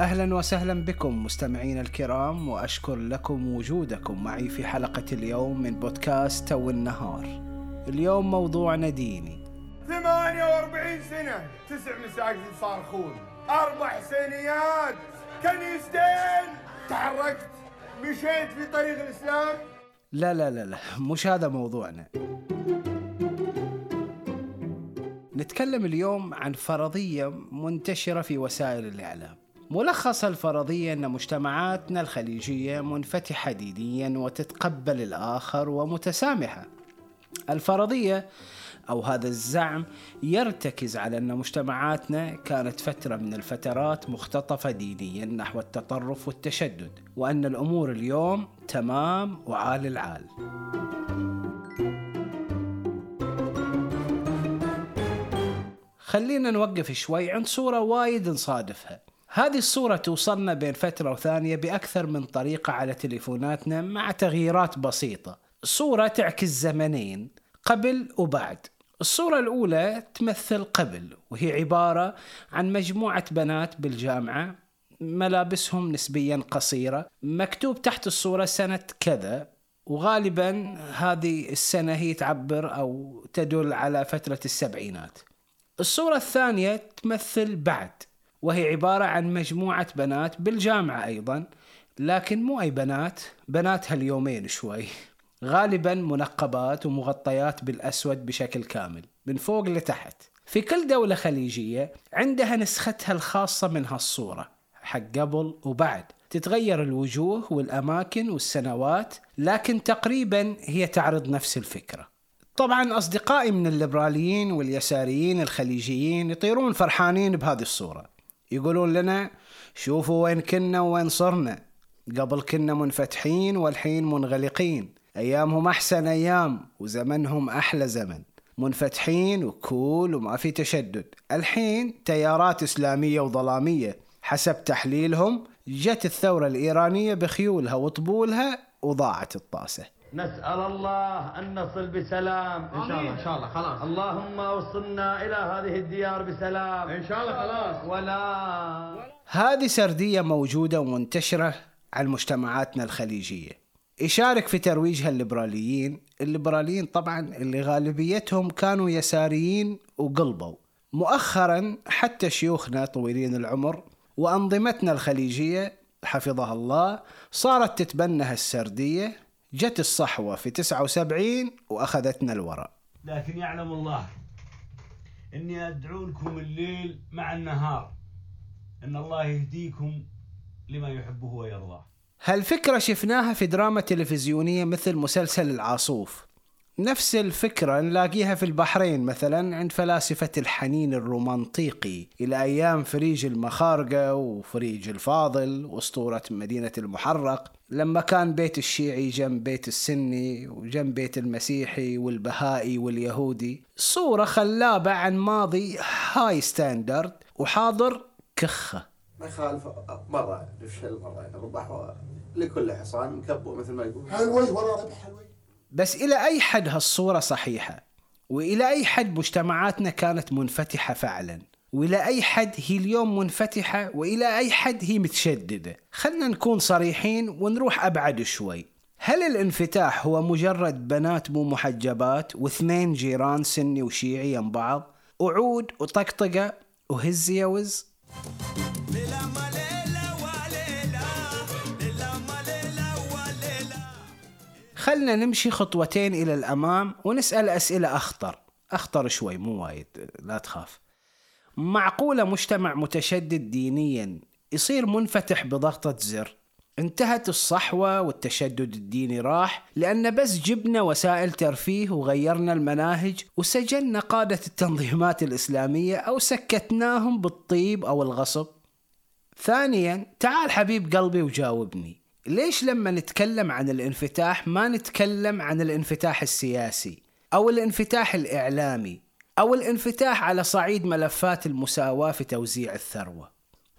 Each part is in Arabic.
أهلا وسهلا بكم مستمعينا الكرام وأشكر لكم وجودكم معي في حلقة اليوم من بودكاست تو النهار. اليوم موضوعنا ديني. 48 سنة تسع مساجد صارخون أربع سنيات كنيستين تحركت مشيت في طريق الإسلام لا لا لا لا مش هذا موضوعنا. نتكلم اليوم عن فرضية منتشرة في وسائل الإعلام. ملخص الفرضية أن مجتمعاتنا الخليجية منفتحة دينيا وتتقبل الآخر ومتسامحة. الفرضية أو هذا الزعم يرتكز على أن مجتمعاتنا كانت فترة من الفترات مختطفة دينيا نحو التطرف والتشدد وأن الأمور اليوم تمام وعال العال خلينا نوقف شوي عند صورة وايد نصادفها هذه الصورة توصلنا بين فترة وثانية بأكثر من طريقة على تليفوناتنا مع تغييرات بسيطة. صورة تعكس زمنين قبل وبعد. الصورة الأولى تمثل قبل وهي عبارة عن مجموعة بنات بالجامعة ملابسهم نسبيا قصيرة مكتوب تحت الصورة سنة كذا. وغالبا هذه السنة هي تعبر أو تدل على فترة السبعينات. الصورة الثانية تمثل بعد. وهي عبارة عن مجموعة بنات بالجامعة أيضا لكن مو أي بنات بنات هاليومين شوي. غالبا منقبات ومغطيات بالأسود بشكل كامل من فوق لتحت. في كل دولة خليجية عندها نسختها الخاصة من هالصورة حق قبل وبعد. تتغير الوجوه والأماكن والسنوات لكن تقريبا هي تعرض نفس الفكرة. طبعا أصدقائي من الليبراليين واليساريين الخليجيين يطيرون فرحانين بهذه الصورة. يقولون لنا شوفوا وين كنا وين صرنا. قبل كنا منفتحين والحين منغلقين. أيامهم أحسن أيام وزمنهم أحلى زمن. منفتحين وكول وما في تشدد. الحين تيارات إسلامية وظلامية. حسب تحليلهم جت الثورة الإيرانية بخيولها وطبولها وضاعت الطاسة. نسأل الله أن نصل بسلام. إن شاء الله. إن شاء الله. خلاص. اللهم وصلنا إلى هذه الديار بسلام. إن شاء الله. خلاص. ولا. هذه سردية موجودة ومنتشرة على مجتمعاتنا الخليجية. يشارك في ترويجها الليبراليين. الليبراليين طبعا اللي غالبيتهم كانوا يساريين وقلبوا. مؤخرا حتى شيوخنا طويلين العمر وأنظمتنا الخليجية حفظها الله صارت تتبنى هالسردية. جت الصحوة في 79 وأخذتنا الوراء لكن يعلم الله إني ادعو لكم الليل مع النهار إن الله يهديكم لما يحبه ويرضاه. هالفكرة شفناها في دراما تلفزيونية مثل مسلسل العاصوف؟ نفس الفكرة نلاقيها في البحرين مثلا عند فلاسفة الحنين الرومانطيقي. إلى أيام فريج المخارقة وفريج الفاضل وأسطورة مدينة المحرق لما كان بيت الشيعي جنب بيت السني وجنب بيت المسيحي والبهائي واليهودي صورة خلابة عن ماضي هاي ستاندرد وحاضر كخة. ما يخالف مرة نفشل مرة نربح لكل حصان مكبوة مثل ما يقول. حلوي ورا ربح. حلوي بس إلى أي حد هالصورة صحيحة؟ وإلى أي حد مجتمعاتنا كانت منفتحة فعلا؟ وإلى أي حد هي اليوم منفتحة؟ وإلى أي حد هي متشددة؟ خلنا نكون صريحين ونروح أبعد شوي. هل الانفتاح هو مجرد بنات مو محجبات واثنين جيران سني وشيعي يم بعض؟ وعود وطقطقة وهز خلنا نمشي خطوتين إلى الأمام ونسأل أسئلة أخطر. أخطر شوي مو وايد لا تخاف. معقولة مجتمع متشدد دينيا يصير منفتح بضغطة زر؟ انتهت الصحوة والتشدد الديني راح لأن بس جبنا وسائل ترفيه وغيرنا المناهج وسجلنا قادة التنظيمات الإسلامية أو سكتناهم بالطيب أو الغصب. ثانيا تعال حبيب قلبي وجاوبني. ليش لما نتكلم عن الانفتاح ما نتكلم عن الانفتاح السياسي أو الانفتاح الإعلامي أو الانفتاح على صعيد ملفات المساواة في توزيع الثروة؟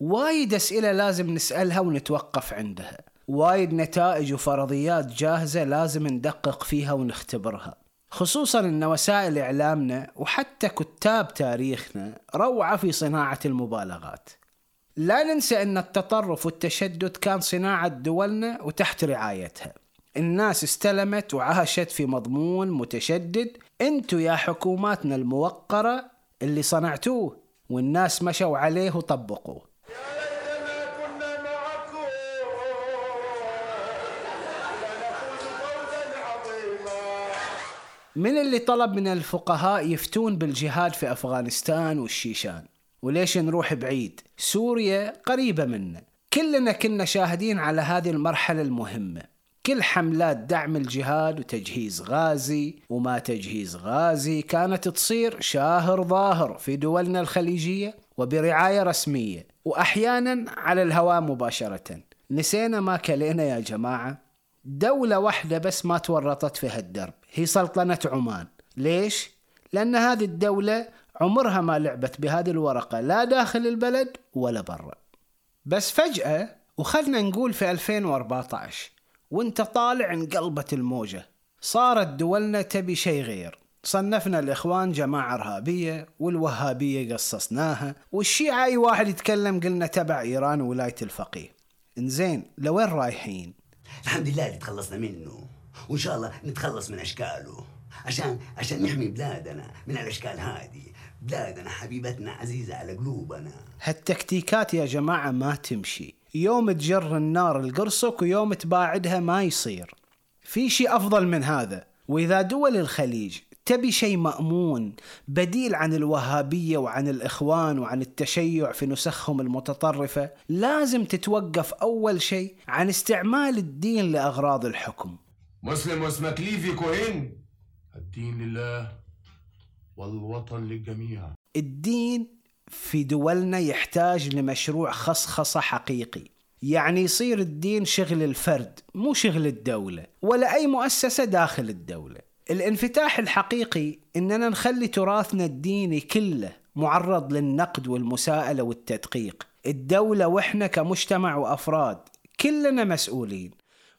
وايد أسئلة لازم نسألها ونتوقف عندها. وايد نتائج وفرضيات جاهزة لازم ندقق فيها ونختبرها. خصوصا إن وسائل إعلامنا وحتى كتاب تاريخنا روعة في صناعة المبالغات. لا ننسى أن التطرف والتشدد كان صناعة دولنا وتحت رعايتها. الناس استلمت وعاشت في مضمون متشدد. أنتوا يا حكوماتنا الموقرة اللي صنعتوه والناس مشوا عليه وطبقوه. من اللي طلب من الفقهاء يفتون بالجهاد في أفغانستان والشيشان؟ وليش نروح بعيد؟ سوريا قريبة منا. كلنا كنا شاهدين على هذه المرحلة المهمة. كل حملات دعم الجهاد وتجهيز غازي وما تجهيز غازي كانت تصير شاهر ظاهر في دولنا الخليجية وبرعاية رسمية وأحيانا على الهواء مباشرة. نسينا ما كلينا يا جماعة؟ دولة واحدة بس ما تورطت في هالدرب هي سلطنة عمان. ليش؟ لأن هذه الدولة عمرها ما لعبت بهذه الورقة لا داخل البلد ولا برا. بس فجأة وخلنا نقول في 2014 وانت طالع انقلبت الموجة صارت دولنا تبي شيء غير. صنفنا الإخوان جماعة إرهابية والوهابية قصصناها والشيعة أي واحد يتكلم قلنا تبع إيران وولاية الفقيه. إنزين لوين رايحين؟ الحمد لله اللي تخلصنا منه وإن شاء الله نتخلص من أشكاله. عشان عشان نحمي بلادنا من الأشكال هذه. بلادنا حبيبتنا عزيزة على قلوبنا. هالتكتيكات يا جماعة ما تمشي. يوم تجر النار لقرصك ويوم تباعدها ما يصير. في شيء أفضل من هذا. وإذا دول الخليج تبي شيء مأمون بديل عن الوهابية وعن الإخوان وعن التشيع في نسخهم المتطرفة لازم تتوقف أول شيء عن استعمال الدين لأغراض الحكم. مسلم واسمك ليفي كوهين. الدين لله. والوطن للجميع. الدين في دولنا يحتاج لمشروع خصخصة حقيقي. يعني يصير الدين شغل الفرد مو شغل الدولة ولا أي مؤسسة داخل الدولة. الانفتاح الحقيقي إننا نخلي تراثنا الديني كله معرض للنقد والمساءلة والتدقيق. الدولة وإحنا كمجتمع وأفراد كلنا مسؤولين.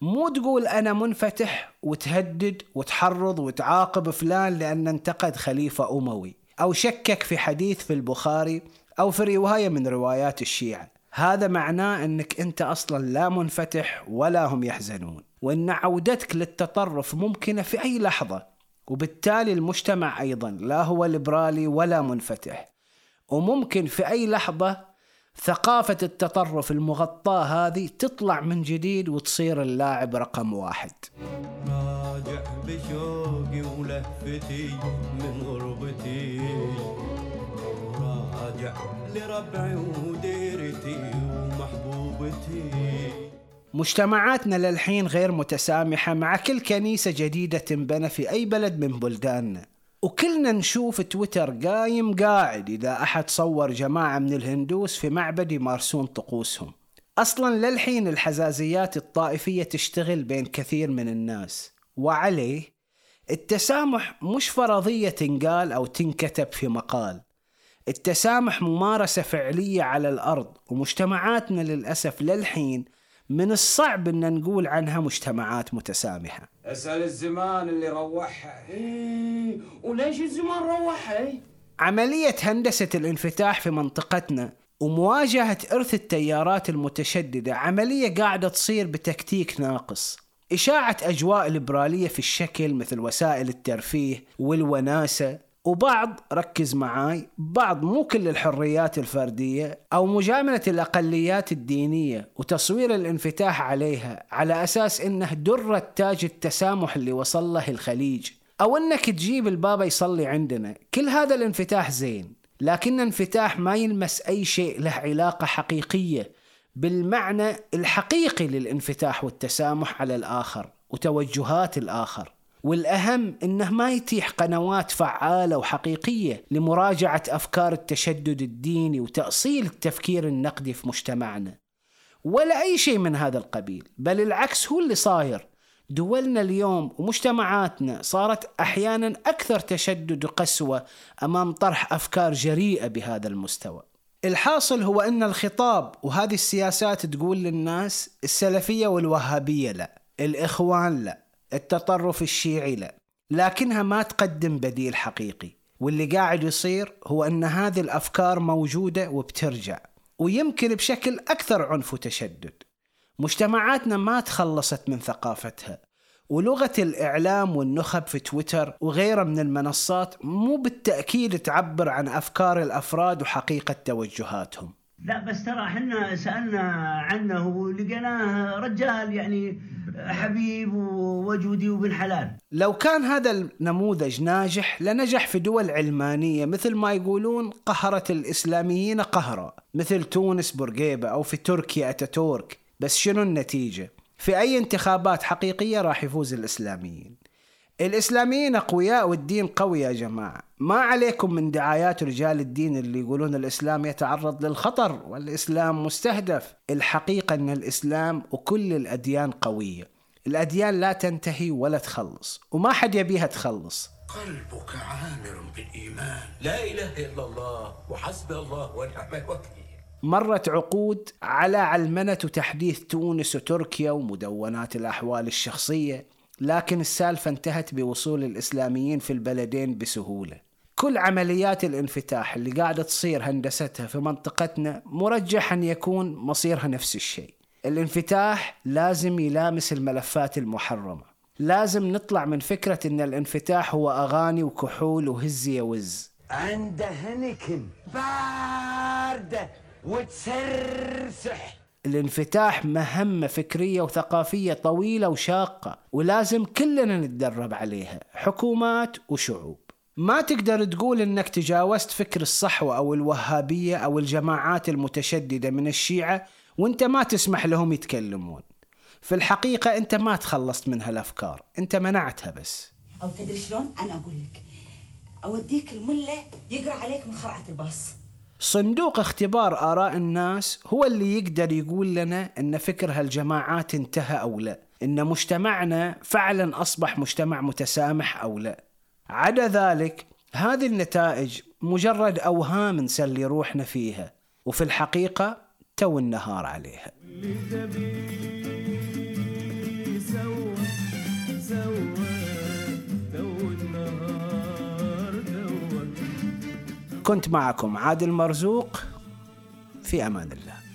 مو تقول أنا منفتح وتهدد وتحرض وتعاقب فلان لأن انتقد خليفة أموي أو شكك في حديث في البخاري أو في رواية من روايات الشيعة. هذا معناه أنك أنت أصلا لا منفتح ولا هم يحزنون. وأن عودتك للتطرف ممكنة في أي لحظة. وبالتالي المجتمع أيضا لا هو ليبرالي ولا منفتح. وممكن في أي لحظة ثقافة التطرف المغطاة هذه تطلع من جديد وتصير اللاعب رقم واحد. راجع بشوقي ولهفتي من غربتي. راجع لربعي وديرتي ومحبوبتي. مجتمعاتنا للحين غير متسامحة مع كل كنيسة جديدة تنبنى في أي بلد من بلداننا. وكلنا نشوف تويتر قايم قاعد إذا أحد صور جماعة من الهندوس في معبد يمارسون طقوسهم. أصلا للحين الحزازيات الطائفية تشتغل بين كثير من الناس. وعليه التسامح مش فرضية تنقال أو تنكتب في مقال. التسامح ممارسة فعلية على الأرض ومجتمعاتنا للأسف للحين من الصعب أن نقول عنها مجتمعات متسامحة. أسأل الزمان اللي روحها. إيه وليش الزمان روحها؟ عملية هندسة الانفتاح في منطقتنا ومواجهة إرث التيارات المتشددة عملية قاعدة تصير بتكتيك ناقص. إشاعة أجواء ليبرالية في الشكل مثل وسائل الترفيه والوناسة وبعض ركز معاي بعض مو كل الحريات الفردية أو مجاملة الأقليات الدينية وتصوير الانفتاح عليها على أساس إنه درة تاج التسامح اللي وصل له الخليج. أو إنك تجيب البابا يصلي عندنا. كل هذا الانفتاح زين لكن انفتاح ما يلمس أي شيء له علاقة حقيقية بالمعنى الحقيقي للانفتاح والتسامح على الآخر وتوجهات الآخر. والأهم أنه ما يتيح قنوات فعالة وحقيقية لمراجعة أفكار التشدد الديني وتأصيل التفكير النقدي في مجتمعنا. ولا أي شيء من هذا القبيل بل العكس هو اللي صاير. دولنا اليوم ومجتمعاتنا صارت أحيانا أكثر تشدد وقسوة أمام طرح أفكار جريئة بهذا المستوى. الحاصل هو أن الخطاب وهذه السياسات تقول للناس السلفية والوهابية لا الإخوان لا. التطرف الشيعي لا لكنها ما تقدم بديل حقيقي واللي قاعد يصير هو أن هذه الأفكار موجودة وبترجع ويمكن بشكل أكثر عنف وتشدد. مجتمعاتنا ما تخلصت من ثقافتها ولغة الإعلام والنخب في تويتر وغيرها من المنصات مو بالتأكيد تعبر عن أفكار الأفراد وحقيقة توجهاتهم. لا بس ترى إحنا سألنا عنه ولقيناه رجال يعني حبيب ووجودي وبن حلال. لو كان هذا النموذج ناجح لنجح في دول علمانية مثل ما يقولون قهرت الإسلاميين قهرا مثل تونس بورقيبة أو في تركيا أتاتورك. بس شنو النتيجة؟ في أي انتخابات حقيقية راح يفوز الإسلاميين. الإسلاميين أقوياء والدين قوي يا جماعة. ما عليكم من دعايات رجال الدين اللي يقولون الإسلام يتعرض للخطر والإسلام مستهدف. الحقيقة أن الإسلام وكل الأديان قوية. الأديان لا تنتهي ولا تخلص وما حد يبيها تخلص. قلبك عامر بالإيمان. لا إله إلا الله وحسبي الله ونعم الوكيل. مرت عقود على علمنة وتحديث تونس وتركيا ومدونات الأحوال الشخصية. لكن السالفة انتهت بوصول الإسلاميين في البلدين بسهولة. كل عمليات الانفتاح اللي قاعدة تصير هندستها في منطقتنا مرجح أن يكون مصيرها نفس الشيء. الانفتاح لازم يلامس الملفات المحرمة. لازم نطلع من فكرة أن الانفتاح هو أغاني وكحول وهز يا وز عند هنكن باردة وتسرسح. الانفتاح مهمة فكرية وثقافية طويلة وشاقة ولازم كلنا نتدرب عليها حكومات وشعوب. ما تقدر تقول إنك تجاوزت فكر الصحوة أو الوهابية أو الجماعات المتشددة من الشيعة وأنت ما تسمح لهم يتكلمون. في الحقيقة أنت ما تخلصت من هالافكار أنت منعتها بس. أو تدري شلون؟ أنا أقول لك. أوديك الملة يقرأ عليك من خرعة الباص. صندوق اختبار آراء الناس هو اللي يقدر يقول لنا أن فكر هالجماعات انتهى أو لا أن مجتمعنا فعلا أصبح مجتمع متسامح أو لا. عدا ذلك هذه النتائج مجرد أوهام نسلي روحنا فيها وفي الحقيقة تو النهار عليها. سوى سوى تو كنت معكم عادل مرزوق في أمان الله.